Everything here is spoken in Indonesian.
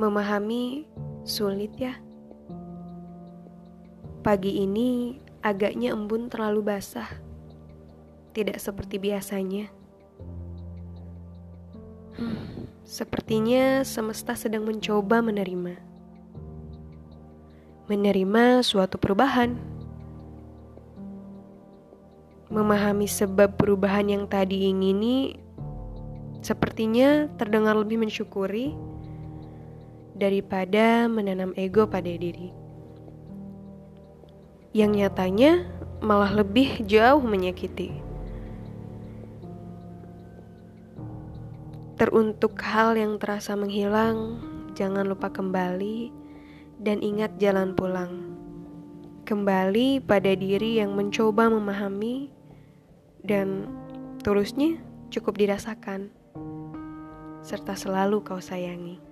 Memahami sulit ya. Pagi ini agaknya embun terlalu basah. Tidak seperti biasanya. Hmm, sepertinya semesta sedang mencoba menerima. Menerima suatu perubahan. Memahami sebab perubahan yang tadi ingini sepertinya terdengar lebih mensyukuri daripada menanam ego pada diri yang nyatanya malah lebih jauh menyakiti. Teruntuk hal yang terasa menghilang, jangan lupa kembali dan ingat jalan pulang. Kembali pada diri yang mencoba memahami dan tulusnya cukup dirasakan serta selalu kau sayangi.